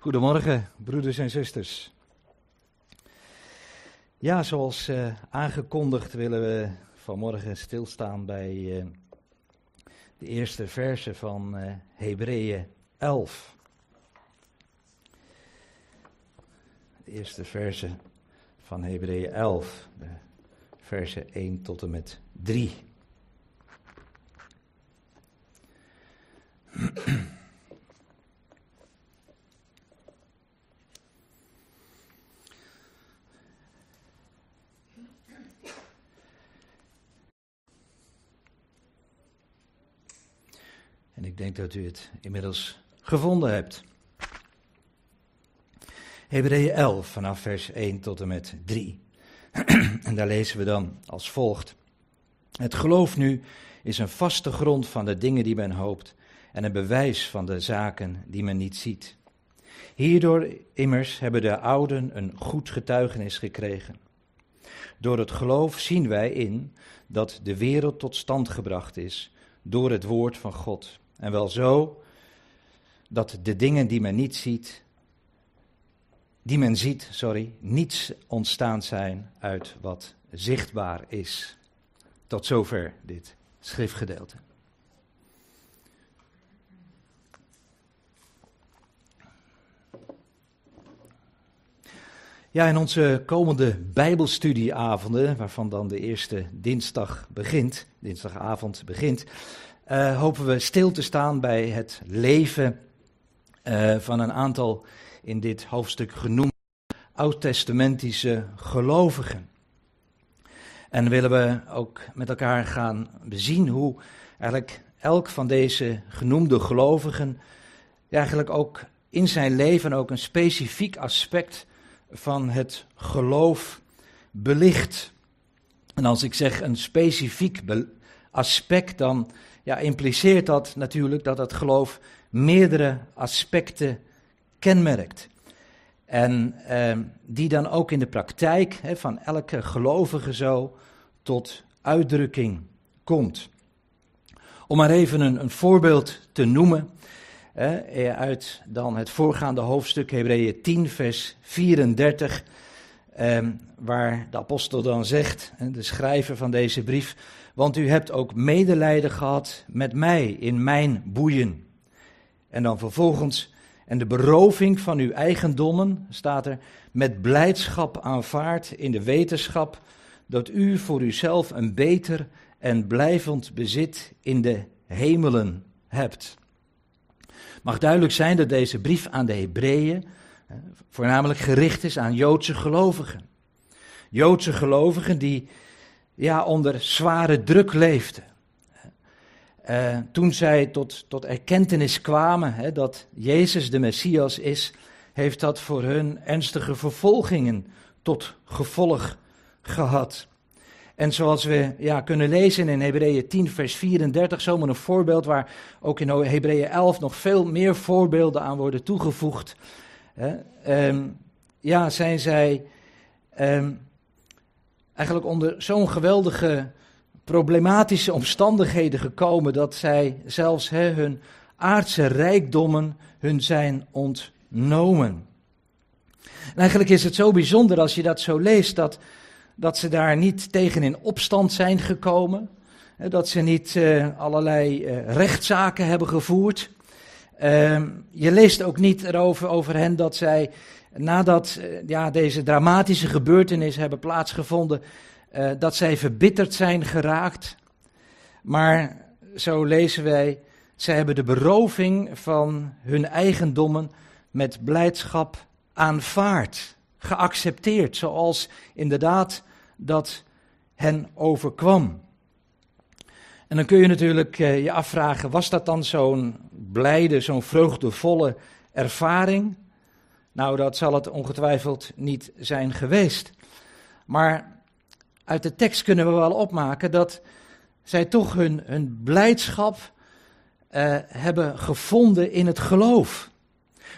Goedemorgen, broeders en zusters. Ja, zoals uh, aangekondigd willen we vanmorgen stilstaan bij uh, de eerste verse van uh, Hebreeën 11. De eerste verse van Hebreeën 11, de verse 1 tot en met 3. denk dat u het inmiddels gevonden hebt. Hebreeën 11 vanaf vers 1 tot en met 3. en daar lezen we dan als volgt. Het geloof nu is een vaste grond van de dingen die men hoopt en een bewijs van de zaken die men niet ziet. Hierdoor immers hebben de ouden een goed getuigenis gekregen. Door het geloof zien wij in dat de wereld tot stand gebracht is door het woord van God. En wel zo dat de dingen die men niet ziet, die men ziet, sorry, niets ontstaan zijn uit wat zichtbaar is. Tot zover dit schriftgedeelte. Ja, in onze komende Bijbelstudieavonden, waarvan dan de eerste dinsdag begint, dinsdagavond begint, uh, hopen we stil te staan bij het leven uh, van een aantal in dit hoofdstuk genoemde oud-testamentische gelovigen. En willen we ook met elkaar gaan bezien hoe eigenlijk elk van deze genoemde gelovigen eigenlijk ook in zijn leven ook een specifiek aspect van het geloof belicht. En als ik zeg een specifiek aspect, dan ja, impliceert dat natuurlijk dat het geloof meerdere aspecten kenmerkt. En eh, die dan ook in de praktijk hè, van elke gelovige zo tot uitdrukking komt. Om maar even een, voorbeeld te noemen hè, uit dan het voorgaande hoofdstuk Hebreeën 10 vers 34, eh, waar de apostel dan zegt, de schrijver van deze brief, want u hebt ook medelijden gehad met mij in mijn boeien. En dan vervolgens, en de beroving van uw eigendommen, staat er, met blijdschap aanvaard in de wetenschap dat u voor uzelf een beter en blijvend bezit in de hemelen hebt. Mag duidelijk zijn dat deze brief aan de Hebreeën voornamelijk gericht is aan Joodse gelovigen. Joodse gelovigen die ja, onder zware druk leefden. Uh, toen zij tot, tot erkentenis kwamen hè, dat Jezus de Messias is, heeft dat voor hun ernstige vervolgingen tot gevolg gehad. En zoals we ja, kunnen lezen in Hebreeën 10, vers 34, zomaar een voorbeeld waar ook in Hebreeën 11 nog veel meer voorbeelden aan worden toegevoegd. Hè, um, ja, zijn zij um, eigenlijk onder zo'n geweldige problematische omstandigheden gekomen dat zij zelfs hun aardse rijkdommen hun zijn ontnomen. En eigenlijk is het zo bijzonder als je dat zo leest, dat, dat ze daar niet tegen in opstand zijn gekomen, dat ze niet uh, allerlei uh, rechtszaken hebben gevoerd. Uh, je leest ook niet erover over hen dat zij nadat uh, ja, deze dramatische gebeurtenissen hebben plaatsgevonden, uh, dat zij verbitterd zijn geraakt. Maar zo lezen wij, zij hebben de beroving van hun eigendommen met blijdschap aanvaard, geaccepteerd, zoals inderdaad dat hen overkwam. En dan kun je natuurlijk uh, je afvragen, was dat dan zo'n blijde, zo'n vreugdevolle ervaring? Nou, dat zal het ongetwijfeld niet zijn geweest. Maar uit de tekst kunnen we wel opmaken dat zij toch hun, hun blijdschap uh, hebben gevonden in het geloof.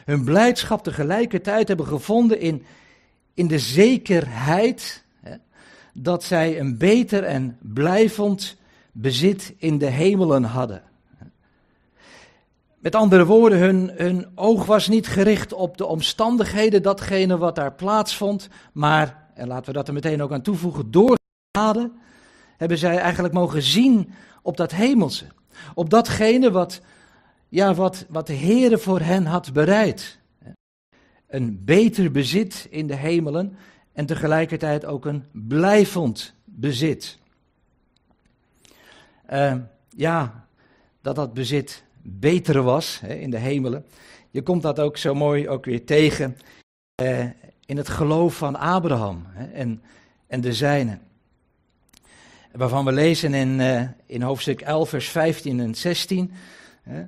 Hun blijdschap tegelijkertijd hebben gevonden in, in de zekerheid hè, dat zij een beter en blijvend bezit in de hemelen hadden. Met andere woorden, hun, oog was niet gericht op de omstandigheden, datgene wat daar plaatsvond, maar, en laten we dat er meteen ook aan toevoegen, door hebben zij eigenlijk mogen zien op dat hemelse. Op datgene wat, ja, wat, wat de Heere voor hen had bereid. Een beter bezit in de hemelen en tegelijkertijd ook een blijvend bezit. Uh, ja, dat dat bezit beter was hè, in de hemelen. Je komt dat ook zo mooi ook weer tegen uh, in het geloof van Abraham hè, en, en de zijnen. Waarvan we lezen in, uh, in hoofdstuk 11, vers 15 en 16. Hè,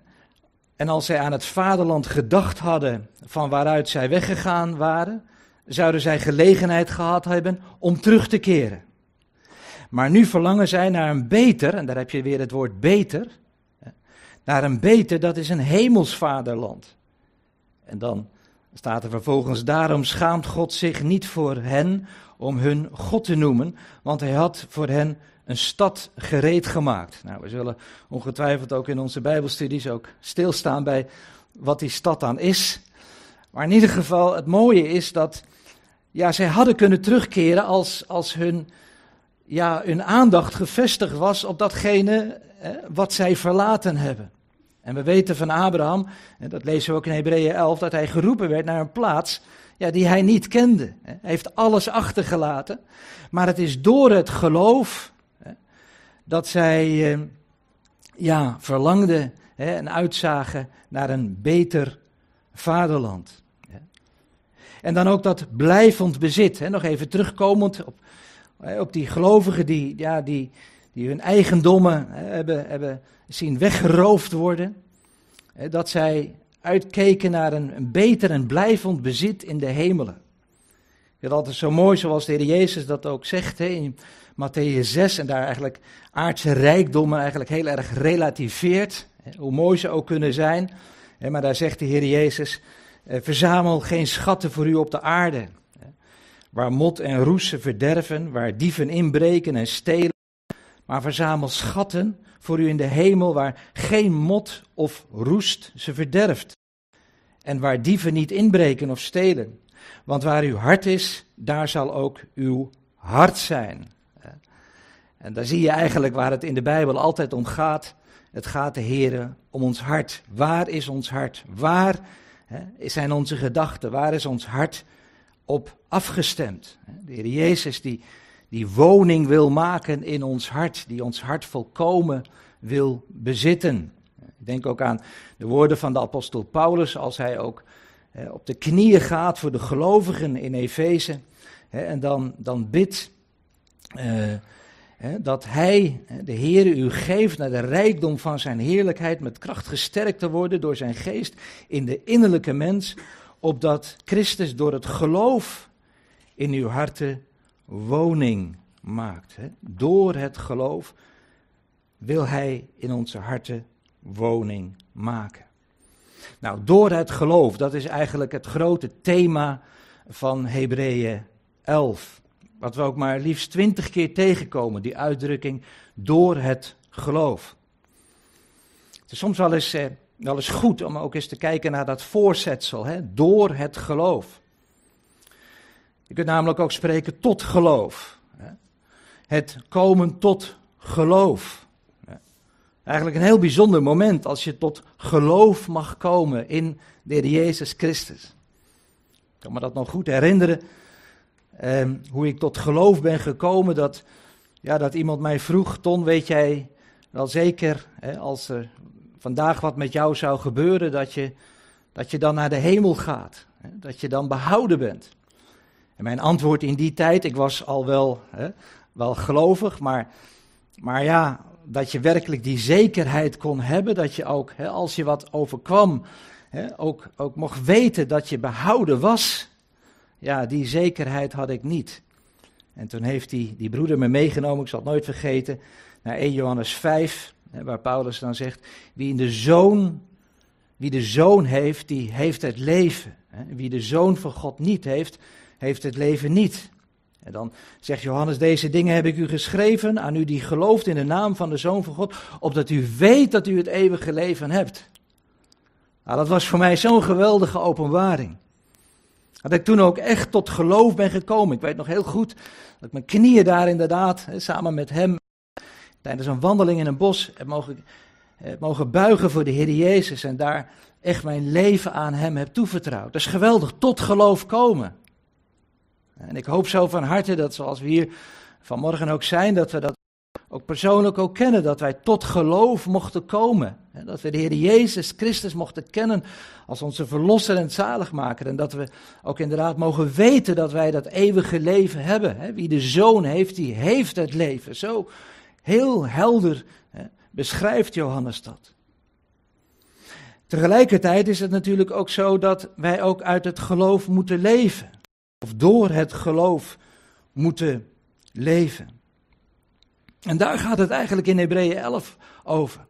en als zij aan het vaderland gedacht hadden van waaruit zij weggegaan waren, zouden zij gelegenheid gehad hebben om terug te keren. Maar nu verlangen zij naar een beter, en daar heb je weer het woord beter, naar een beter, dat is een hemelsvaderland. En dan staat er vervolgens, daarom schaamt God zich niet voor hen om hun God te noemen, want hij had voor hen een stad gereed gemaakt. Nou, we zullen ongetwijfeld ook in onze Bijbelstudies ook stilstaan bij wat die stad dan is. Maar in ieder geval, het mooie is dat ja, zij hadden kunnen terugkeren als, als hun, ja, hun aandacht gevestigd was op datgene wat zij verlaten hebben. En we weten van Abraham, dat lezen we ook in Hebreeën 11, dat hij geroepen werd naar een plaats ja, die hij niet kende. Hij heeft alles achtergelaten. Maar het is door het geloof dat zij eh, ja, verlangden en uitzagen naar een beter vaderland. En dan ook dat blijvend bezit. Nog even terugkomend op, op die gelovigen die, ja, die, die hun eigendommen hebben, hebben zien weggeroofd worden. Dat zij uitkeken naar een, een beter en blijvend bezit in de hemelen. Het is altijd zo mooi zoals de Heer Jezus dat ook zegt in Matthäus 6 en daar eigenlijk aardse rijkdommen eigenlijk heel erg relativeert. Hoe mooi ze ook kunnen zijn. Maar daar zegt de Heer Jezus, eh, verzamel geen schatten voor u op de aarde. Waar mot en roes verderven, waar dieven inbreken en stelen. Maar verzamel schatten voor u in de hemel, waar geen mot of roest ze verderft. En waar dieven niet inbreken of stelen. Want waar uw hart is, daar zal ook uw hart zijn. En daar zie je eigenlijk waar het in de Bijbel altijd om gaat. Het gaat de Heer om ons hart. Waar is ons hart? Waar zijn onze gedachten? Waar is ons hart op afgestemd? De Heer Jezus die, die woning wil maken in ons hart, die ons hart volkomen wil bezitten. Ik denk ook aan de woorden van de apostel Paulus als hij ook op de knieën gaat voor de gelovigen in Efeze en dan, dan bidt uh, dat hij, de Heer, u geeft naar de rijkdom van zijn heerlijkheid met kracht gesterkt te worden door zijn geest in de innerlijke mens, opdat Christus door het geloof in uw harten woning maakt. Door het geloof wil hij in onze harten woning maken. Nou, door het geloof, dat is eigenlijk het grote thema van Hebreeën 11. Wat we ook maar liefst twintig keer tegenkomen, die uitdrukking door het geloof. Het is soms wel eens, eh, wel eens goed om ook eens te kijken naar dat voorzetsel, hè, door het geloof. Je kunt namelijk ook spreken tot geloof. Het komen tot geloof. Eigenlijk een heel bijzonder moment als je tot geloof mag komen in de Jezus Christus. Ik kan me dat nog goed herinneren Um, hoe ik tot geloof ben gekomen, dat, ja, dat iemand mij vroeg, Ton, weet jij wel zeker, hè, als er vandaag wat met jou zou gebeuren, dat je, dat je dan naar de hemel gaat, hè, dat je dan behouden bent. En mijn antwoord in die tijd, ik was al wel, hè, wel gelovig, maar, maar ja, dat je werkelijk die zekerheid kon hebben, dat je ook, hè, als je wat overkwam, hè, ook, ook mocht weten dat je behouden was ja, die zekerheid had ik niet. En toen heeft die, die broeder me meegenomen, ik zal het nooit vergeten, naar 1 Johannes 5, waar Paulus dan zegt, wie in de zoon, wie de zoon heeft, die heeft het leven. Wie de zoon van God niet heeft, heeft het leven niet. En dan zegt Johannes, deze dingen heb ik u geschreven aan u die gelooft in de naam van de Zoon van God, opdat u weet dat u het eeuwige leven hebt. Nou, dat was voor mij zo'n geweldige openbaring. Dat ik toen ook echt tot geloof ben gekomen. Ik weet nog heel goed dat ik mijn knieën daar inderdaad, samen met hem, tijdens een wandeling in een bos, mogen, heb mogen buigen voor de Heer Jezus. En daar echt mijn leven aan hem heb toevertrouwd. Dat is geweldig, tot geloof komen. En ik hoop zo van harte dat zoals we hier vanmorgen ook zijn, dat we dat ook persoonlijk ook kennen, dat wij tot geloof mochten komen. Dat we de Heer Jezus Christus mochten kennen als onze verlosser en zaligmaker. En dat we ook inderdaad mogen weten dat wij dat eeuwige leven hebben. Wie de Zoon heeft, die heeft het leven. Zo heel helder beschrijft Johannes dat. Tegelijkertijd is het natuurlijk ook zo dat wij ook uit het geloof moeten leven. Of door het geloof moeten leven. En daar gaat het eigenlijk in Hebreeën 11 over.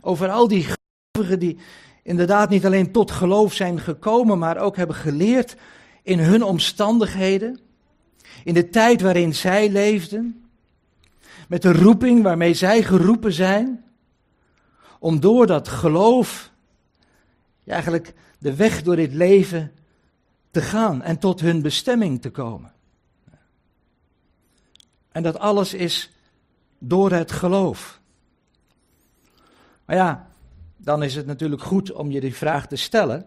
Over al die gelovigen die inderdaad niet alleen tot geloof zijn gekomen, maar ook hebben geleerd in hun omstandigheden, in de tijd waarin zij leefden, met de roeping waarmee zij geroepen zijn, om door dat geloof eigenlijk de weg door dit leven te gaan en tot hun bestemming te komen. En dat alles is door het geloof. Maar ja, dan is het natuurlijk goed om je die vraag te stellen.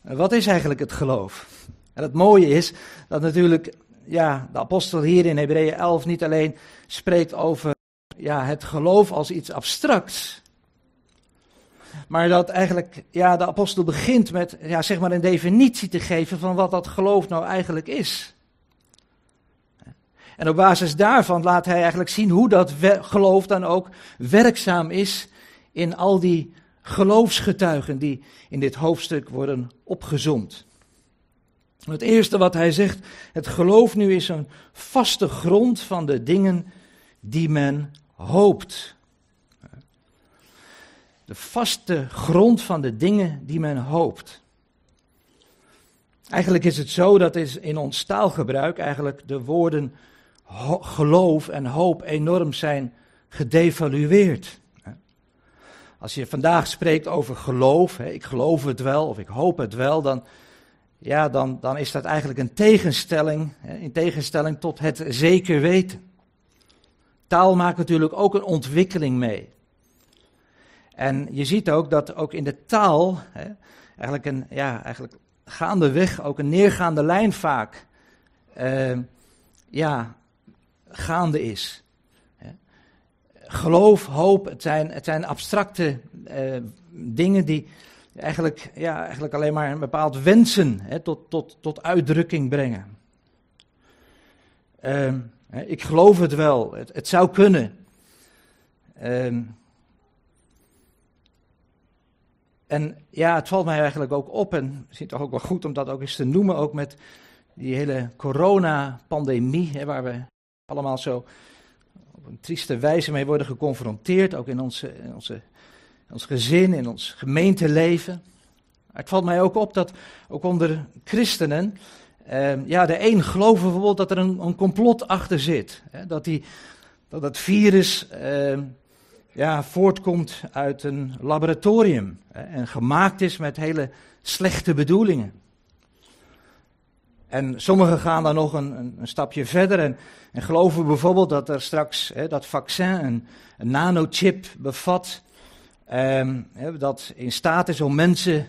Wat is eigenlijk het geloof? En het mooie is dat natuurlijk ja, de apostel hier in Hebreeën 11 niet alleen spreekt over ja, het geloof als iets abstracts. Maar dat eigenlijk ja, de apostel begint met ja, zeg maar een definitie te geven van wat dat geloof nou eigenlijk is. En op basis daarvan laat hij eigenlijk zien hoe dat geloof dan ook werkzaam is in al die geloofsgetuigen die in dit hoofdstuk worden opgezond. Het eerste wat hij zegt, het geloof nu is een vaste grond van de dingen die men hoopt. De vaste grond van de dingen die men hoopt. Eigenlijk is het zo dat is in ons taalgebruik eigenlijk de woorden geloof en hoop enorm zijn gedevalueerd. Als je vandaag spreekt over geloof, ik geloof het wel of ik hoop het wel, dan, ja, dan, dan is dat eigenlijk een tegenstelling, in tegenstelling tot het zeker weten. Taal maakt natuurlijk ook een ontwikkeling mee. En je ziet ook dat ook in de taal eigenlijk een, ja, eigenlijk gaandeweg ook een neergaande lijn vaak uh, ja, gaande is. Geloof, hoop, het zijn, het zijn abstracte uh, dingen die eigenlijk, ja, eigenlijk alleen maar een bepaald wensen hè, tot, tot, tot uitdrukking brengen. Uh, ik geloof het wel, het, het zou kunnen. Uh, en ja, het valt mij eigenlijk ook op, en misschien toch ook wel goed om dat ook eens te noemen, ook met die hele coronapandemie, waar we allemaal zo op een trieste wijze mee worden geconfronteerd, ook in, onze, onze, ons gezin, in ons gemeenteleven. het valt mij ook op dat ook onder christenen, eh, ja, de een geloven bijvoorbeeld dat er een, een complot achter zit. Hè, dat, die, dat het virus eh, ja, voortkomt uit een laboratorium en gemaakt is met hele slechte bedoelingen. En sommigen gaan dan nog een, een, een stapje verder en, en, geloven bijvoorbeeld dat er straks hè, dat vaccin een, een nanochip bevat. Ehm, dat in staat is om mensen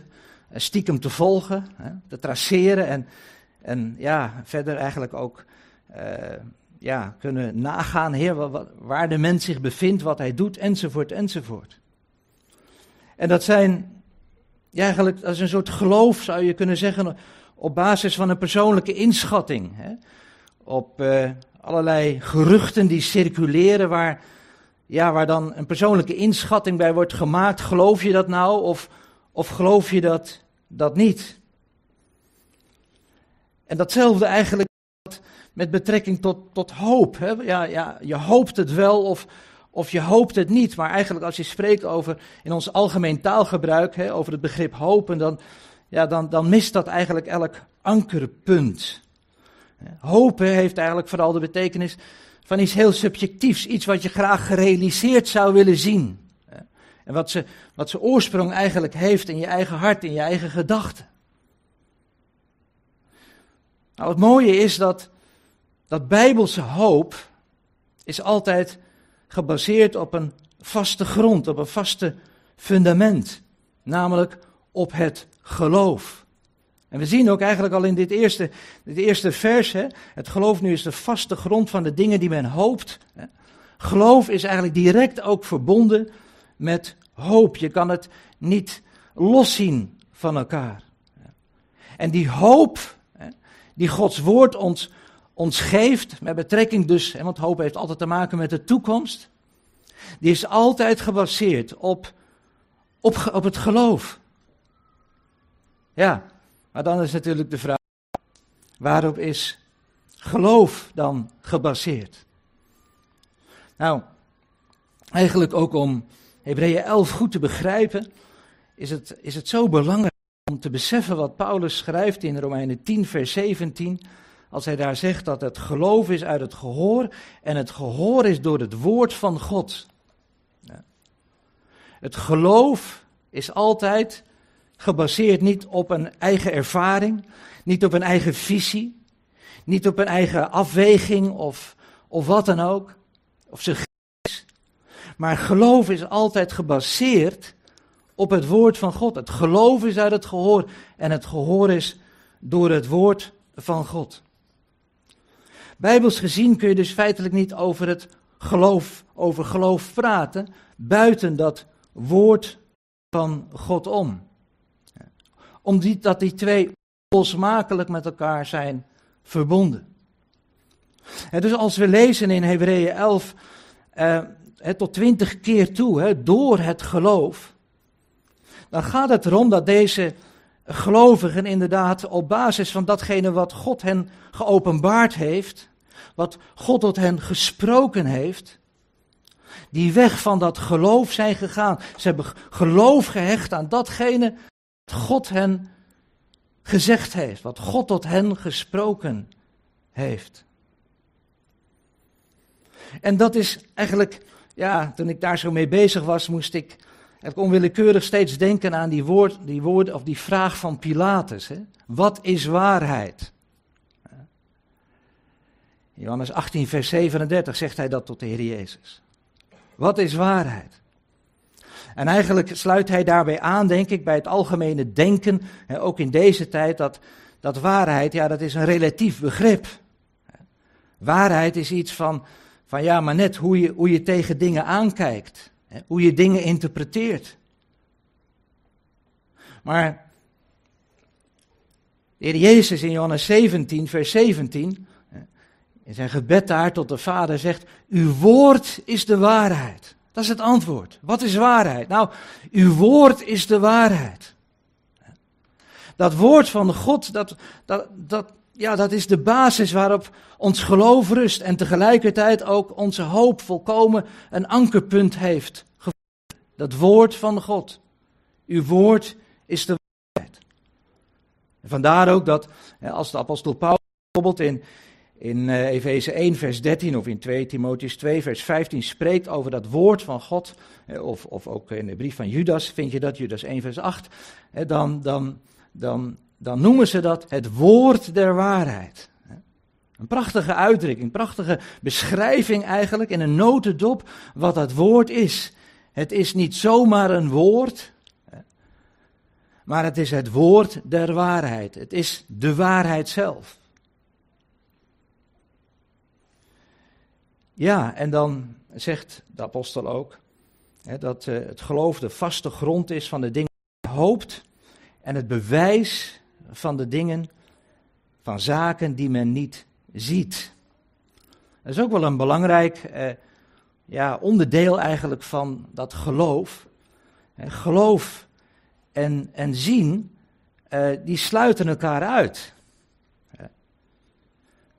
eh, stiekem te volgen, hè, te traceren en, en ja, verder eigenlijk ook uh, ja, kunnen nagaan heer, waar de mens zich bevindt, wat hij doet, enzovoort, enzovoort. En dat zijn, eigenlijk, dat is een soort geloof, zou je kunnen zeggen, op basis van een persoonlijke inschatting. Hè? Op uh, allerlei geruchten die circuleren waar, ja, waar dan een persoonlijke inschatting bij wordt gemaakt. Geloof je dat nou of, of geloof je dat, dat niet? En datzelfde eigenlijk met betrekking tot, tot hoop. Hè? Ja, ja, je hoopt het wel of, of je hoopt het niet. Maar eigenlijk als je spreekt over in ons algemeen taalgebruik, hè, over het begrip hopen, dan, ja, dan, dan mist dat eigenlijk elk ankerpunt. Hopen heeft eigenlijk vooral de betekenis van iets heel subjectiefs, iets wat je graag gerealiseerd zou willen zien. En wat ze, wat ze oorsprong eigenlijk heeft in je eigen hart, in je eigen gedachten. Nou, het mooie is dat, dat bijbelse hoop is altijd gebaseerd op een vaste grond, op een vaste fundament. Namelijk op het geloof. En we zien ook eigenlijk al in dit eerste, dit eerste vers, hè, het geloof nu is de vaste grond van de dingen die men hoopt. Hè. Geloof is eigenlijk direct ook verbonden met hoop. Je kan het niet loszien van elkaar. En die hoop die Gods woord ons, ons geeft, met betrekking dus, want hoop heeft altijd te maken met de toekomst, die is altijd gebaseerd op, op, op het geloof. Ja, maar dan is natuurlijk de vraag, waarop is geloof dan gebaseerd? Nou, eigenlijk ook om Hebreeën 11 goed te begrijpen, is het, is het zo belangrijk om te beseffen wat Paulus schrijft in Romeinen 10, vers 17, als hij daar zegt dat het geloof is uit het gehoor en het gehoor is door het woord van God. Ja. Het geloof is altijd gebaseerd niet op een eigen ervaring, niet op een eigen visie, niet op een eigen afweging of, of wat dan ook, of zijn Maar geloof is altijd gebaseerd op het woord van God. Het geloof is uit het gehoor en het gehoor is door het woord van God. Bijbels gezien kun je dus feitelijk niet over het geloof, over geloof praten, buiten dat woord van God om. Omdat die twee losmakelijk met elkaar zijn verbonden. dus als we lezen in Hebreeën 11 eh, tot twintig keer toe, door het geloof, dan gaat het erom dat deze gelovigen inderdaad op basis van datgene wat God hen geopenbaard heeft, wat God tot hen gesproken heeft, die weg van dat geloof zijn gegaan. Ze hebben geloof gehecht aan datgene wat God hen gezegd heeft, wat God tot hen gesproken heeft. En dat is eigenlijk, ja, toen ik daar zo mee bezig was, moest ik ik onwillekeurig steeds denken aan die, woord, die woorden of die vraag van Pilatus. Hè? Wat is waarheid? Johannes 18, vers 37 zegt hij dat tot de Heer Jezus. Wat is waarheid? En eigenlijk sluit hij daarbij aan, denk ik, bij het algemene denken, hè, ook in deze tijd, dat, dat waarheid, ja, dat is een relatief begrip. Waarheid is iets van, van ja, maar net hoe je, hoe je tegen dingen aankijkt. Hoe je dingen interpreteert. Maar de Heer Jezus in Johannes 17, vers 17, in zijn gebed daar tot de Vader zegt, uw woord is de waarheid. Dat is het antwoord. Wat is waarheid? Nou, uw woord is de waarheid. Dat woord van God, dat, dat, dat, ja, dat is de basis waarop ons geloof rust en tegelijkertijd ook onze hoop volkomen een ankerpunt heeft. Dat woord van God. Uw woord is de waarheid. En vandaar ook dat als de apostel Paulus bijvoorbeeld in, in uh, Efeze 1 vers 13 of in 2 Timotheus 2 vers 15 spreekt over dat woord van God, of, of ook in de brief van Judas vind je dat, Judas 1 vers 8, dan, dan, dan dan noemen ze dat het woord der waarheid. Een prachtige uitdrukking, een prachtige beschrijving eigenlijk in een notendop wat dat woord is. Het is niet zomaar een woord, maar het is het woord der waarheid. Het is de waarheid zelf. Ja, en dan zegt de apostel ook hè, dat uh, het geloof de vaste grond is van de dingen die je hoopt en het bewijs van de dingen, van zaken die men niet ziet. Dat is ook wel een belangrijk eh, ja, onderdeel eigenlijk van dat geloof. Geloof en, en zien, eh, die sluiten elkaar uit.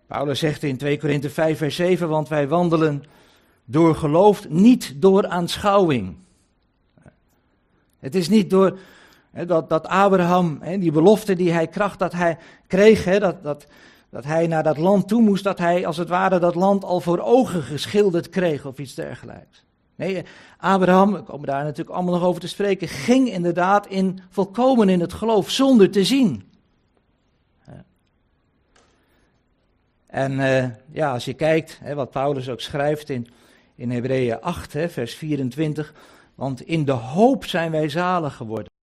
Paulus zegt in 2 Korinthe 5 vers 7, want wij wandelen door geloof, niet door aanschouwing. Het is niet door, dat, dat Abraham, die belofte die hij kracht dat hij kreeg, dat, dat, dat hij naar dat land toe moest, dat hij als het ware dat land al voor ogen geschilderd kreeg of iets dergelijks. Nee, Abraham, we komen daar natuurlijk allemaal nog over te spreken, ging inderdaad in, volkomen in het geloof zonder te zien. En uh, ja, als je kijkt wat Paulus ook schrijft in, in Hebreeën 8, hè, vers 24, want in de hoop zijn wij zalig geworden.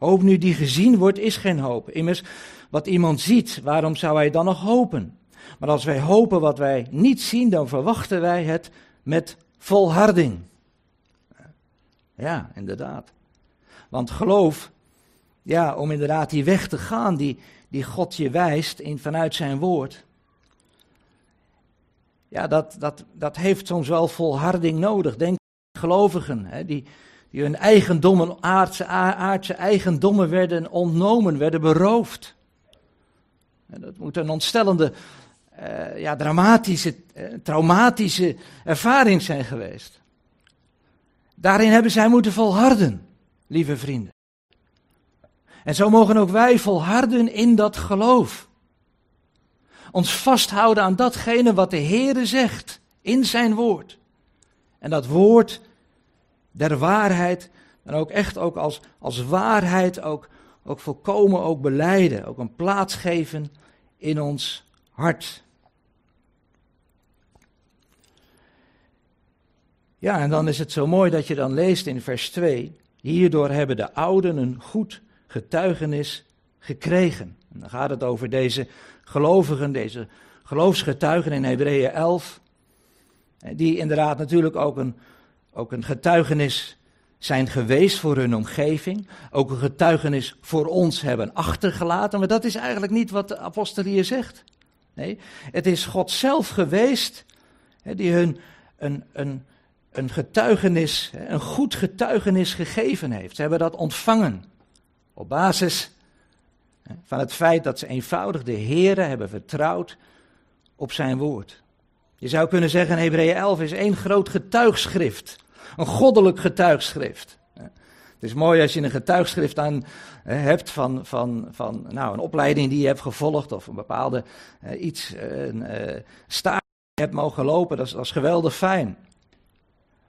Hoop nu die gezien wordt, is geen hoop. Immers, wat iemand ziet, waarom zou hij dan nog hopen? Maar als wij hopen wat wij niet zien, dan verwachten wij het met volharding. Ja, inderdaad. Want geloof, ja, om inderdaad die weg te gaan die, die God je wijst in, vanuit zijn woord. Ja, dat, dat, dat heeft soms wel volharding nodig. Denk gelovigen, hè, die, die hun eigendommen, aardse, aardse eigendommen werden ontnomen, werden beroofd. En dat moet een ontstellende, uh, ja, dramatische, uh, traumatische ervaring zijn geweest. Daarin hebben zij moeten volharden, lieve vrienden. En zo mogen ook wij volharden in dat geloof. Ons vasthouden aan datgene wat de Heere zegt in zijn woord. En dat woord der waarheid dan ook echt ook als, als waarheid ook, ook volkomen ook beleiden. Ook een plaats geven in ons hart. Ja, en dan is het zo mooi dat je dan leest in vers 2. Hierdoor hebben de ouden een goed getuigenis gekregen. En dan gaat het over deze gelovigen, deze geloofsgetuigen in Hebreeën 11. Die inderdaad natuurlijk ook een, ook een getuigenis zijn geweest voor hun omgeving. Ook een getuigenis voor ons hebben achtergelaten. Maar dat is eigenlijk niet wat de apostel hier zegt. Nee, het is God zelf geweest die hun een, een, een getuigenis, een goed getuigenis gegeven heeft. Ze hebben dat ontvangen op basis van het feit dat ze eenvoudig de Here hebben vertrouwd op zijn woord. Je zou kunnen zeggen, Hebreeën 11 is één groot getuigschrift. Een goddelijk getuigschrift. Het is mooi als je een getuigschrift aan hebt van, van, van nou, een opleiding die je hebt gevolgd of een bepaalde uh, iets, een uh, stage hebt mogen lopen. Dat is, dat is geweldig fijn.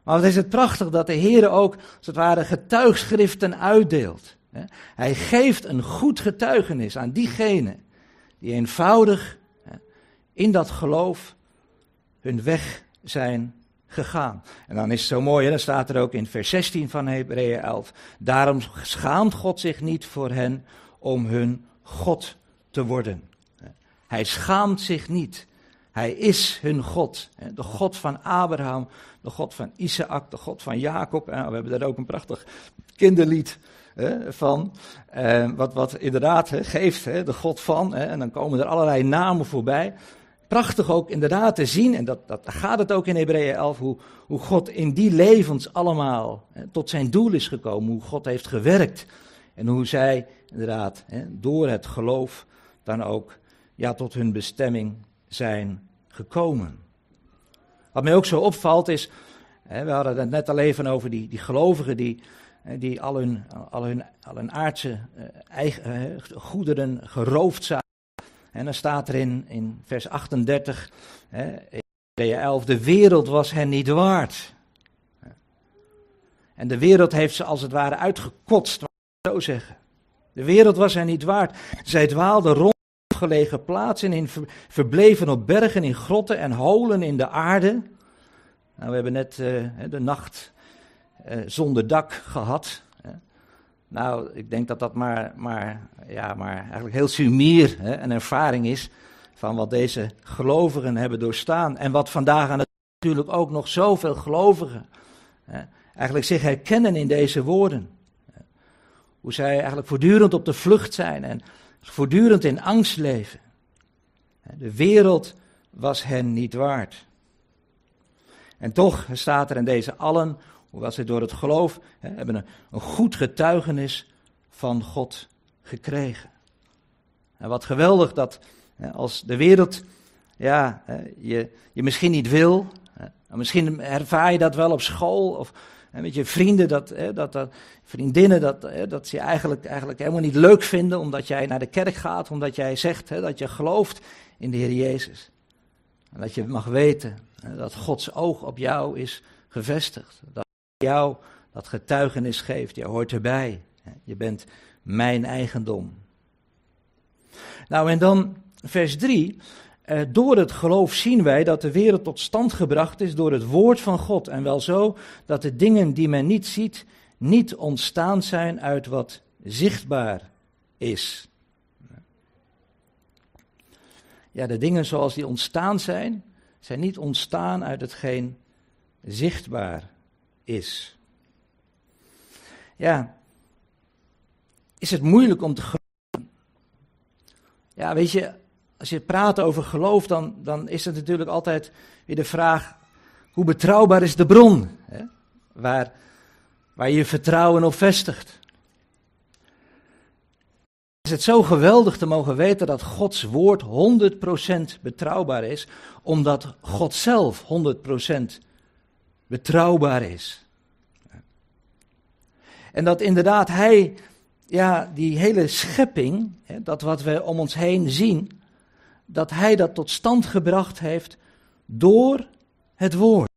Maar wat is het prachtig dat de Heer ook, als het ware, getuigschriften uitdeelt. Hij geeft een goed getuigenis aan diegenen die eenvoudig in dat geloof hun weg zijn gegaan. En dan is het zo mooi, hè? dan staat er ook in vers 16 van Hebreeën 11. Daarom schaamt God zich niet voor hen om hun God te worden. Hij schaamt zich niet. Hij is hun God. De God van Abraham, de God van Isaac, de God van Jacob. we hebben daar ook een prachtig kinderlied van. Eh, wat, wat inderdaad geeft, de God van. en dan komen er allerlei namen voorbij prachtig ook inderdaad te zien, en dat, dat gaat het ook in Hebreeën 11, hoe, hoe God in die levens allemaal hè, tot zijn doel is gekomen, hoe God heeft gewerkt. En hoe zij inderdaad hè, door het geloof dan ook ja, tot hun bestemming zijn gekomen. Wat mij ook zo opvalt is, hè, we hadden het net al even over die, die gelovigen die, die al hun, al hun, al hun aardse eh, goederen geroofd zagen en dan staat er in, in vers 38, hè, in 11, de wereld was hen niet waard. En de wereld heeft ze als het ware uitgekotst, zo zeggen. De wereld was hen niet waard. Zij dwaalden rond gelegen plaatsen, in, verbleven op bergen, in grotten en holen in de aarde. Nou, we hebben net uh, de nacht uh, zonder dak gehad. Nou, ik denk dat dat maar, maar, ja, maar eigenlijk heel sumier hè, een ervaring is van wat deze gelovigen hebben doorstaan. En wat vandaag aan het natuurlijk ook nog zoveel gelovigen hè, eigenlijk zich herkennen in deze woorden. Hoe zij eigenlijk voortdurend op de vlucht zijn en voortdurend in angst leven. De wereld was hen niet waard. En toch staat er in deze allen hoewel ze door het geloof hè, hebben een, een goed getuigenis van God gekregen. En wat geweldig dat hè, als de wereld ja, je, je misschien niet wil, hè, misschien ervaar je dat wel op school of met je vrienden, dat, dat, dat, vriendinnen, dat, dat ze je eigenlijk, eigenlijk helemaal niet leuk vinden omdat jij naar de kerk gaat, omdat jij zegt dat je gelooft in de Heer Jezus. En dat je mag weten dat Gods oog op jou is gevestigd. Dat jou dat getuigenis geeft. Je hoort erbij. Je bent mijn eigendom. Nou, en dan vers 3. Eh, door het geloof zien wij dat de wereld tot stand gebracht is door het woord van God. En wel zo dat de dingen die men niet ziet, niet ontstaan zijn uit wat zichtbaar is. Ja, de dingen zoals die ontstaan zijn, zijn niet ontstaan uit hetgeen zichtbaar is. Ja, is het moeilijk om te geloven? Ja, weet je, als je praat over geloof, dan, dan is het natuurlijk altijd weer de vraag: hoe betrouwbaar is de bron? Hè? Waar, waar je vertrouwen op vestigt. Is het zo geweldig te mogen weten dat Gods woord 100% betrouwbaar is, omdat God zelf 100% betrouwbaar is. En dat inderdaad Hij, ja, die hele schepping, dat wat we om ons heen zien, dat Hij dat tot stand gebracht heeft door het woord.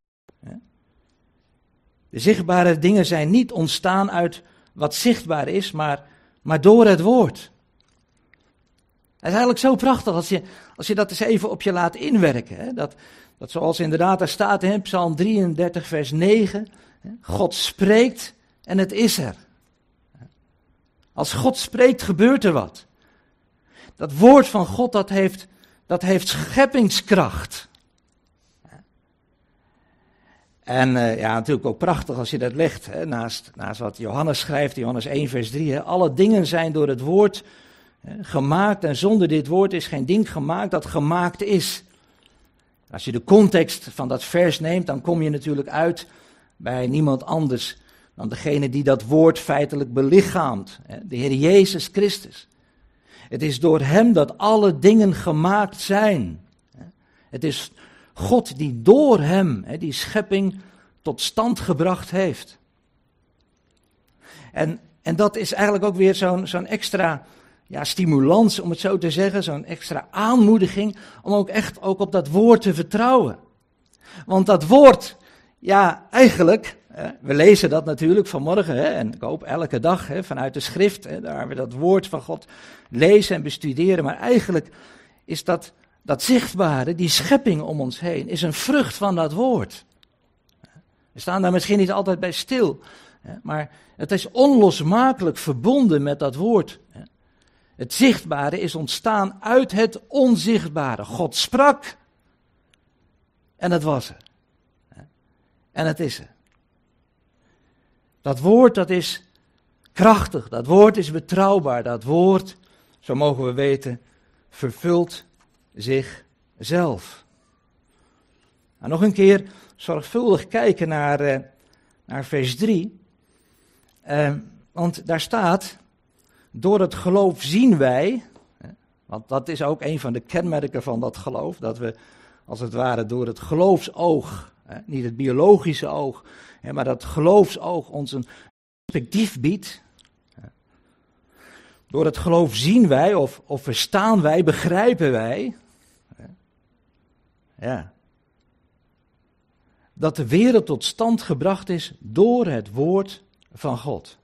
De zichtbare dingen zijn niet ontstaan uit wat zichtbaar is, maar, maar door het woord. Is eigenlijk zo prachtig als je, als je dat eens even op je laat inwerken. Hè? Dat, dat zoals inderdaad er staat in Psalm 33, vers 9. God spreekt en het is er. Als God spreekt, gebeurt er wat. Dat woord van God, dat heeft, dat heeft scheppingskracht. En uh, ja, natuurlijk ook prachtig als je dat legt, hè, naast, naast wat Johannes schrijft, Johannes 1, vers 3. Hè, alle dingen zijn door het woord gemaakt en zonder dit woord is geen ding gemaakt dat gemaakt is. Als je de context van dat vers neemt, dan kom je natuurlijk uit bij niemand anders dan degene die dat woord feitelijk belichaamt, de Heer Jezus Christus. Het is door Hem dat alle dingen gemaakt zijn. Het is God die door Hem die schepping tot stand gebracht heeft. En, en dat is eigenlijk ook weer zo'n zo'n extra ja, stimulans, om het zo te zeggen, zo'n extra aanmoediging om ook echt ook op dat woord te vertrouwen. Want dat woord, ja, eigenlijk, we lezen dat natuurlijk vanmorgen, en ik hoop elke dag vanuit de schrift, hè, daar we dat woord van God lezen en bestuderen, maar eigenlijk is dat, dat zichtbare, die schepping om ons heen, is een vrucht van dat woord. We staan daar misschien niet altijd bij stil, maar het is onlosmakelijk verbonden met dat woord. Het zichtbare is ontstaan uit het onzichtbare. God sprak en het was er. En het is er. Dat woord dat is krachtig, dat woord is betrouwbaar, dat woord, zo mogen we weten, vervult zichzelf. Nou, nog een keer zorgvuldig kijken naar, uh, naar vers 3. Uh, eh, want daar staat, door het geloof zien wij, want dat is ook een van de kenmerken van dat geloof, dat we als het ware door het geloofsoog, niet het biologische oog, maar dat geloofsoog ons een perspectief biedt. Door het geloof zien wij, of, of verstaan wij, begrijpen wij, ja, dat de wereld tot stand gebracht is door het woord van God.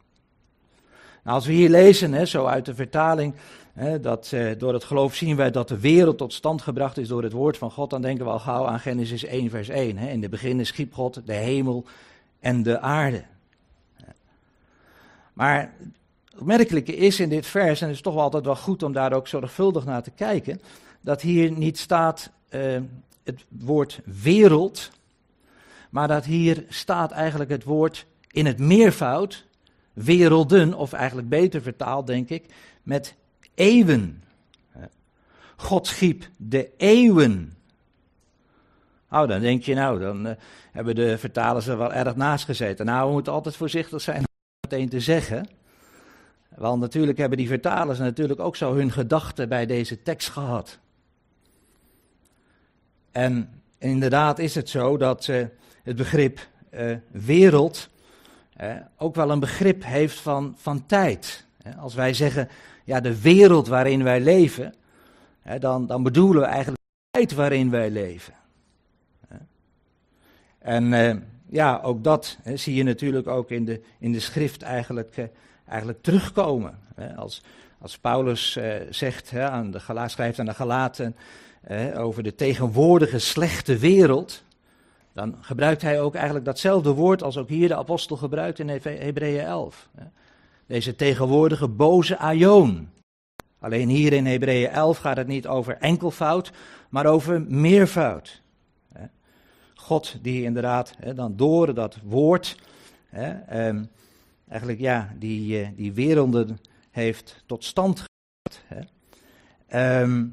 Nou, als we hier lezen, hè, zo uit de vertaling, hè, dat eh, door het geloof zien wij dat de wereld tot stand gebracht is door het woord van God, dan denken we al gauw aan Genesis 1, vers 1. Hè. In de beginnen schiep God de hemel en de aarde. Maar het opmerkelijke is in dit vers, en het is toch altijd wel goed om daar ook zorgvuldig naar te kijken, dat hier niet staat uh, het woord wereld, maar dat hier staat eigenlijk het woord in het meervoud, werelden, of eigenlijk beter vertaald denk ik, met eeuwen. God schiep de eeuwen. Nou, dan denk je, nou, dan uh, hebben de vertalers er wel erg naast gezeten. Nou, we moeten altijd voorzichtig zijn om meteen te zeggen. Want natuurlijk hebben die vertalers natuurlijk ook zo hun gedachten bij deze tekst gehad. En inderdaad is het zo dat uh, het begrip uh, wereld ook wel een begrip heeft van, van tijd. Als wij zeggen, ja, de wereld waarin wij leven, dan, dan bedoelen we eigenlijk de tijd waarin wij leven. En uh, ja, ook dat zie je natuurlijk ook in de, in de schrift eigenlijk, eh, eigenlijk terugkomen. Als, als Paulus eh, zegt, aan de, schrijft aan de Galaten over de tegenwoordige slechte wereld, dan gebruikt hij ook eigenlijk datzelfde woord als ook hier de apostel gebruikt in Hebreeën 11. Deze tegenwoordige boze aion. Alleen hier in Hebreeën 11 gaat het niet over enkelvoud, maar over meervoud. God die inderdaad dan door dat woord ehm, eigenlijk ja, die, eh, die werelden heeft tot stand gebracht. Ehm,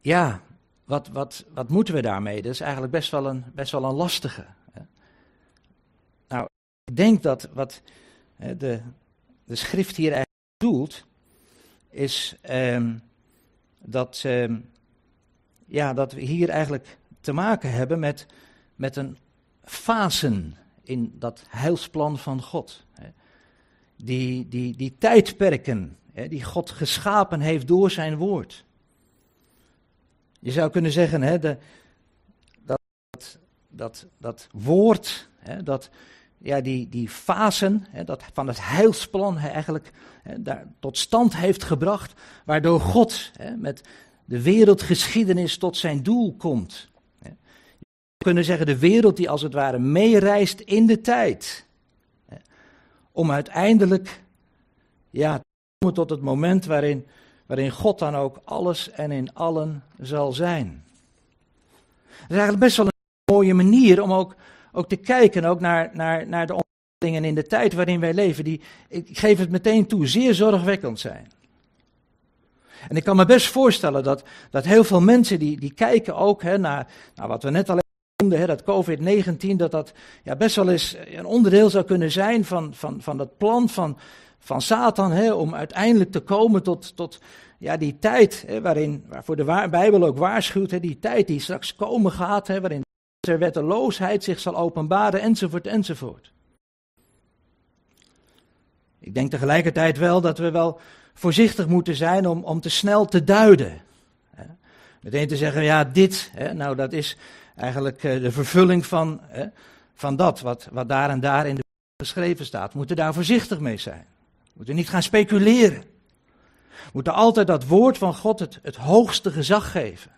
ja, wat, wat, wat moeten we daarmee? Dat is eigenlijk best wel een, best wel een lastige. Nou, ik denk dat wat de, de schrift hier eigenlijk doelt, is ehm, dat, ehm, ja, dat we hier eigenlijk te maken hebben met, met een fasen in dat heilsplan van God. Die, die, die tijdperken die God geschapen heeft door zijn woord. Je zou kunnen zeggen, hè, de, dat, dat, dat woord, hè, dat, ja, die, die fasen hè, dat van het heilsplan eigenlijk hè, daar tot stand heeft gebracht, waardoor God hè, met de wereldgeschiedenis tot zijn doel komt. Hè. Je kunnen zeggen, de wereld die als het ware meereist in de tijd, hè, om uiteindelijk ja, te komen tot het moment waarin waarin God dan ook alles en in allen zal zijn. Dat is eigenlijk best wel een mooie manier om ook, ook te kijken ook naar, naar, naar de ontwikkelingen in de tijd waarin wij leven, die, ik geef het meteen toe, zeer zorgwekkend zijn. En ik kan me best voorstellen dat, dat heel veel mensen die, die kijken ook hè, naar, wat we net al noemden, dat COVID-19, dat dat ja, best wel eens een onderdeel zou kunnen zijn van, van, van dat plan van, van Satan, hè, om uiteindelijk te komen tot, tot ja, die tijd hè, waarin, waarvoor de Bijbel ook waarschuwt, hè, die tijd die straks komen gaat, hè, waarin de wetteloosheid zich zal openbaren, enzovoort, enzovoort. Ik denk tegelijkertijd wel dat we wel voorzichtig moeten zijn om, om te snel te duiden. Hè. Meteen te zeggen, ja, dit, hè, nou dat is eigenlijk eh, de vervulling van, hè, van dat wat, wat daar en daar in de geschreven staat. We moeten daar voorzichtig mee zijn. Moeten niet gaan speculeren. We moeten altijd dat woord van God het, het hoogste gezag geven.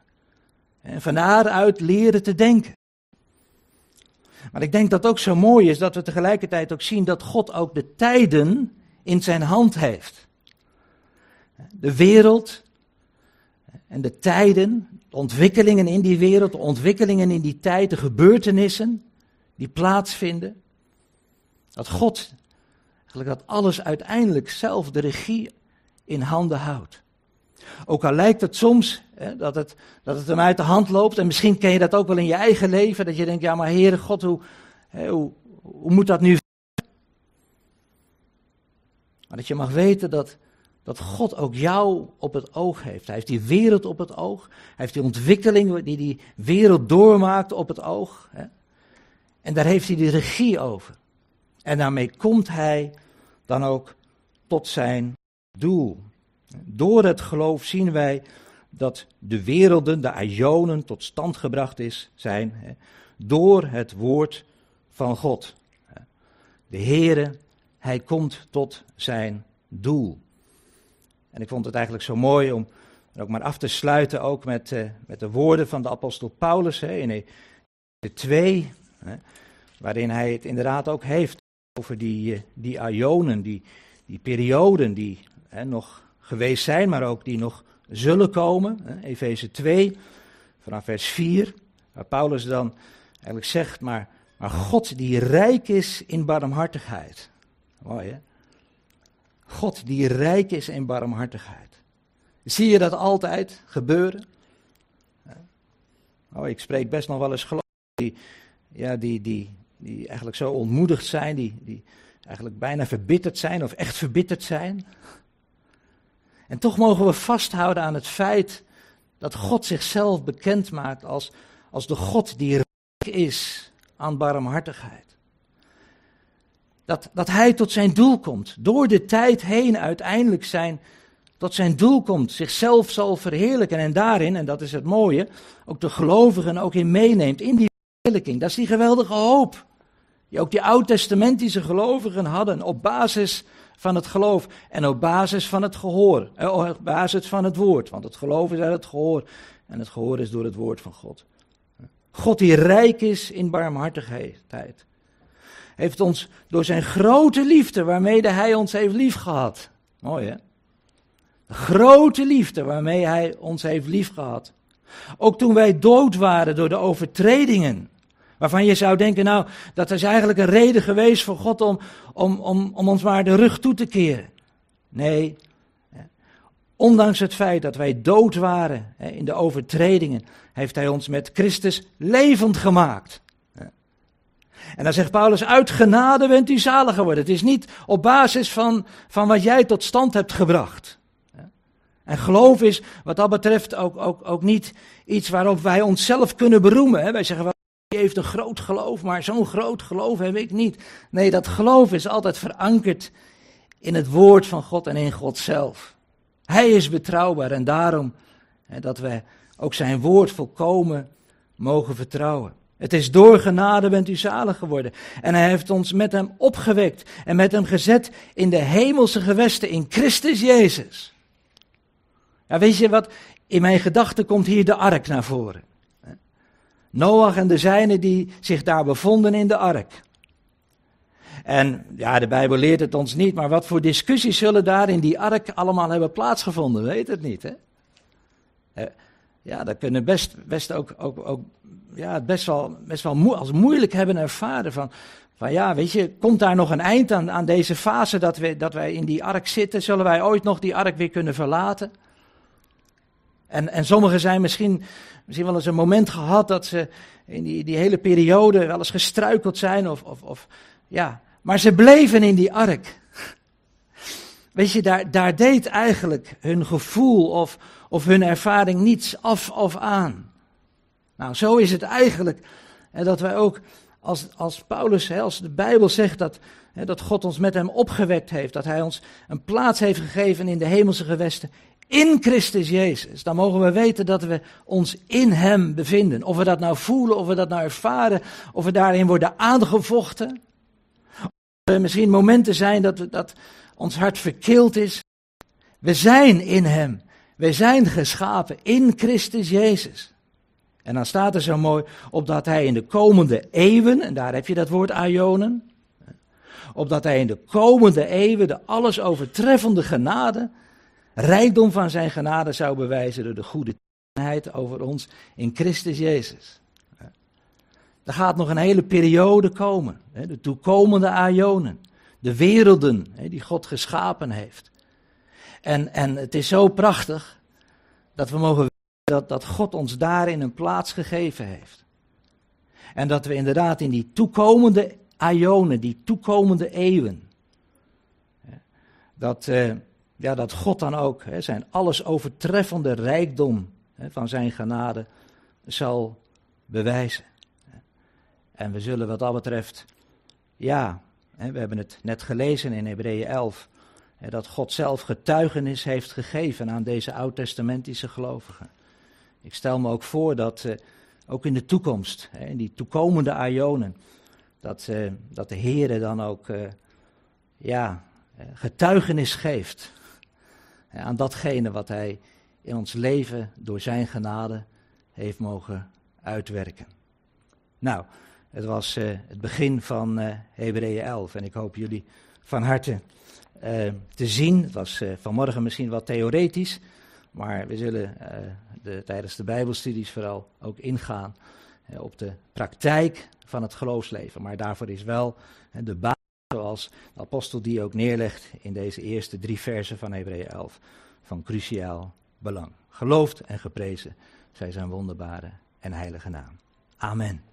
En van daaruit leren te denken. Maar ik denk dat het ook zo mooi is dat we tegelijkertijd ook zien dat God ook de tijden in zijn hand heeft. De wereld en de tijden, de ontwikkelingen in die wereld, de ontwikkelingen in die tijd, de gebeurtenissen die plaatsvinden. Dat God dat alles uiteindelijk zelf de regie in handen houdt. Ook al lijkt het soms hè, dat, het, dat het hem uit de hand loopt, en misschien ken je dat ook wel in je eigen leven, dat je denkt, ja maar Heere God, hoe, hè, hoe, moet dat nu? Maar dat je mag weten dat, dat God ook jou op het oog heeft. Hij heeft die wereld op het oog. Hij heeft die ontwikkeling die die wereld doormaakt op het oog. Hè. En daar heeft hij de regie over. En daarmee komt hij dan ook tot zijn doel. Door het geloof zien wij dat de werelden, de aionen, tot stand gebracht is, zijn door het woord van God. De Heere, hij komt tot zijn doel. En ik vond het eigenlijk zo mooi om ook maar af te sluiten ook met, uh, met de woorden van de apostel Paulus hè, in de 2, hè, waarin hij het inderdaad ook heeft over die, eh, die aionen, die, die perioden die hè, nog geweest zijn, maar ook die nog zullen komen. Efeze 2, vanaf vers 4, waar Paulus dan eigenlijk zegt, maar, maar God die rijk is in barmhartigheid. Mooi hè? God die rijk is in barmhartigheid. Zie je dat altijd gebeuren? Oh, ik spreek best nog wel eens geloof die, ja, die, die, die eigenlijk zo ontmoedigd zijn, die, die eigenlijk bijna verbitterd zijn of echt verbitterd zijn. En toch mogen we vasthouden aan het feit dat God zichzelf bekend maakt als, als de God die rijk is aan barmhartigheid. Dat, dat hij tot zijn doel komt, door de tijd heen uiteindelijk zijn, tot zijn doel komt, zichzelf zal verheerlijken en daarin, en dat is het mooie, ook de gelovigen ook in meeneemt in die verheerlijking. Dat is die geweldige hoop. Die ook die oud-testamentische gelovigen hadden op basis van het geloof en op basis van het gehoor. Eh, op basis van het woord. Want het geloof is uit het gehoor en het gehoor is door het woord van God. God die rijk is in barmhartigheid. Heeft ons door zijn grote liefde waarmee hij ons heeft liefgehad. Mooi hè? De grote liefde waarmee hij ons heeft liefgehad. Ook toen wij dood waren door de overtredingen. Waarvan je zou denken, nou, dat is eigenlijk een reden geweest voor God om, om, om, om ons maar de rug toe te keren. Nee, ondanks het feit dat wij dood waren in de overtredingen, heeft Hij ons met Christus levend gemaakt. En dan zegt Paulus, uit genade bent u zalig geworden. Het is niet op basis van, van wat jij tot stand hebt gebracht. En geloof is wat dat betreft ook, ook, ook niet iets waarop wij onszelf kunnen beroemen. Wij zeggen heeft een groot geloof, maar zo'n groot geloof heb ik niet. Nee, dat geloof is altijd verankerd in het woord van God en in God zelf. Hij is betrouwbaar en daarom hè, dat wij ook zijn woord volkomen mogen vertrouwen. Het is door genade bent u zalig geworden. En hij heeft ons met hem opgewekt en met hem gezet in de hemelse gewesten in Christus Jezus. Ja, weet je wat? In mijn gedachten komt hier de ark naar voren. Noach en de zijnen die zich daar bevonden in de ark. En ja, de Bijbel leert het ons niet, maar wat voor discussies zullen daar in die ark allemaal hebben plaatsgevonden, weet het niet. Hè? Eh, ja, dat kunnen best, best ook, ook, ook ja, best wel, best wel als moeilijk hebben ervaren van, van ja, weet je, komt daar nog een eind aan, aan deze fase dat, we, dat wij in die ark zitten? Zullen wij ooit nog die ark weer kunnen verlaten? En, en sommigen zijn misschien, misschien wel eens een moment gehad dat ze in die, die hele periode wel eens gestruikeld zijn. Of, of, of, ja. Maar ze bleven in die ark. Weet je, daar, daar deed eigenlijk hun gevoel of, of hun ervaring niets af of aan. Nou, zo is het eigenlijk hè, dat wij ook, als, als Paulus, hè, als de Bijbel zegt dat, hè, dat God ons met hem opgewekt heeft, dat hij ons een plaats heeft gegeven in de hemelse gewesten, in Christus Jezus, dan mogen we weten dat we ons in Hem bevinden. Of we dat nou voelen, of we dat nou ervaren, of we daarin worden aangevochten. Of er misschien momenten zijn dat, we, dat ons hart verkeeld is. We zijn in Hem. We zijn geschapen in Christus Jezus. En dan staat er zo mooi, opdat Hij in de komende eeuwen, en daar heb je dat woord aionen, opdat Hij in de komende eeuwen de alles overtreffende genade rijkdom van zijn genade zou bewijzen door de goede over ons in Christus Jezus. Er gaat nog een hele periode komen, de toekomende aionen, de werelden die God geschapen heeft. En, en het is zo prachtig dat we mogen dat, dat God ons daarin een plaats gegeven heeft. En dat we inderdaad in die toekomende aionen, die toekomende eeuwen, dat, eh, ja, dat God dan ook hè, zijn alles overtreffende rijkdom hè, van zijn genade zal bewijzen. En we zullen wat dat betreft, ja, hè, we hebben het net gelezen in Hebreeën 11, hè, dat God zelf getuigenis heeft gegeven aan deze oud-testamentische gelovigen. Ik stel me ook voor dat uh, ook in de toekomst, hè, in die toekomende aionen, dat, uh, dat de Heer dan ook, uh, ja, getuigenis geeft aan datgene wat Hij in ons leven door Zijn genade heeft mogen uitwerken. Nou, het was uh, het begin van uh, Hebreeën 11 en ik hoop jullie van harte uh, te zien. Het was vanmorgen misschien wat theoretisch, maar we zullen de, tijdens de Bijbelstudies vooral ook ingaan op de praktijk van het geloofsleven. Maar daarvoor is wel de basis zoals de apostel die ook neerlegt in deze eerste drie versen van Hebreeën 11, van cruciaal belang. Geloofd en geprezen zij zijn wonderbare en heilige naam. Amen.